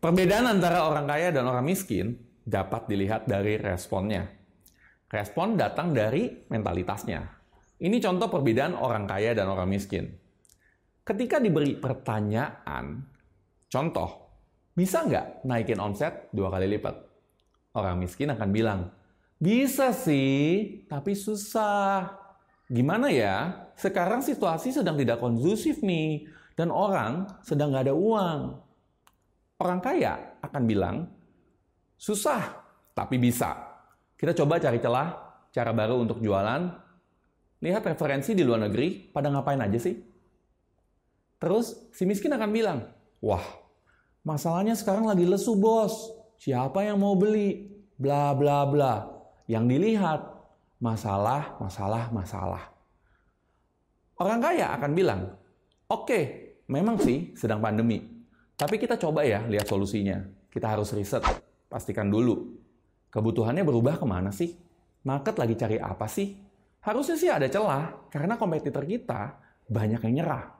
Perbedaan antara orang kaya dan orang miskin dapat dilihat dari responnya. Respon datang dari mentalitasnya. Ini contoh perbedaan orang kaya dan orang miskin. Ketika diberi pertanyaan, contoh, bisa nggak naikin omset dua kali lipat? Orang miskin akan bilang, bisa sih, tapi susah. Gimana ya? Sekarang situasi sedang tidak kondusif nih, dan orang sedang nggak ada uang. Orang kaya akan bilang, susah, tapi bisa. Kita coba cari celah, cara baru untuk jualan. Lihat referensi di luar negeri, pada ngapain aja sih? Terus si miskin akan bilang, wah, masalahnya sekarang lagi lesu bos. Siapa yang mau beli? Bla bla bla. Yang dilihat, masalah, masalah, masalah. Orang kaya akan bilang, oke, okay, memang sih sedang pandemi, tapi kita coba ya lihat solusinya. Kita harus riset, pastikan dulu. Kebutuhannya berubah ke mana sih? Market lagi cari apa sih? Harusnya sih ada celah, karena kompetitor kita banyak yang nyerah.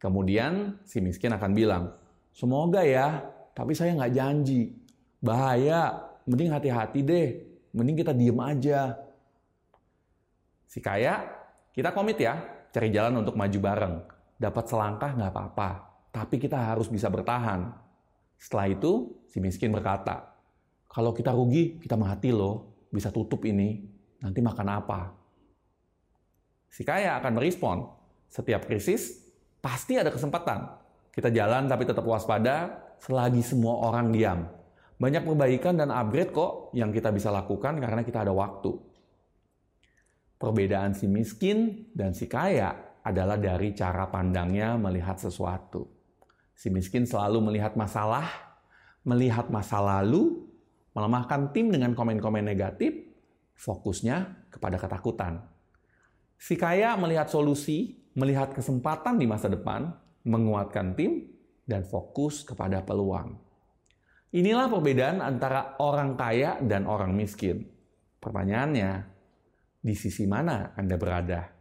Kemudian si miskin akan bilang, semoga ya, tapi saya nggak janji. Bahaya, mending hati-hati deh. Mending kita diem aja. Si kaya, kita komit ya, cari jalan untuk maju bareng. Dapat selangkah nggak apa-apa, tapi kita harus bisa bertahan. Setelah itu, si miskin berkata, kalau kita rugi, kita mati loh, bisa tutup ini, nanti makan apa? Si kaya akan merespon, setiap krisis pasti ada kesempatan. Kita jalan tapi tetap waspada selagi semua orang diam. Banyak perbaikan dan upgrade kok yang kita bisa lakukan karena kita ada waktu. Perbedaan si miskin dan si kaya adalah dari cara pandangnya melihat sesuatu. Si miskin selalu melihat masalah, melihat masa lalu, melemahkan tim dengan komen-komen negatif, fokusnya kepada ketakutan. Si kaya melihat solusi, melihat kesempatan di masa depan, menguatkan tim, dan fokus kepada peluang. Inilah perbedaan antara orang kaya dan orang miskin. Pertanyaannya, di sisi mana Anda berada?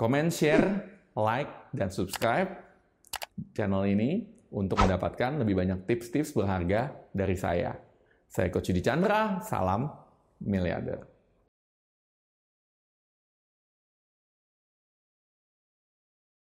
Comment, share, like, dan subscribe channel ini untuk mendapatkan lebih banyak tips-tips berharga dari saya. Saya Coach Yudi Chandra, salam miliarder.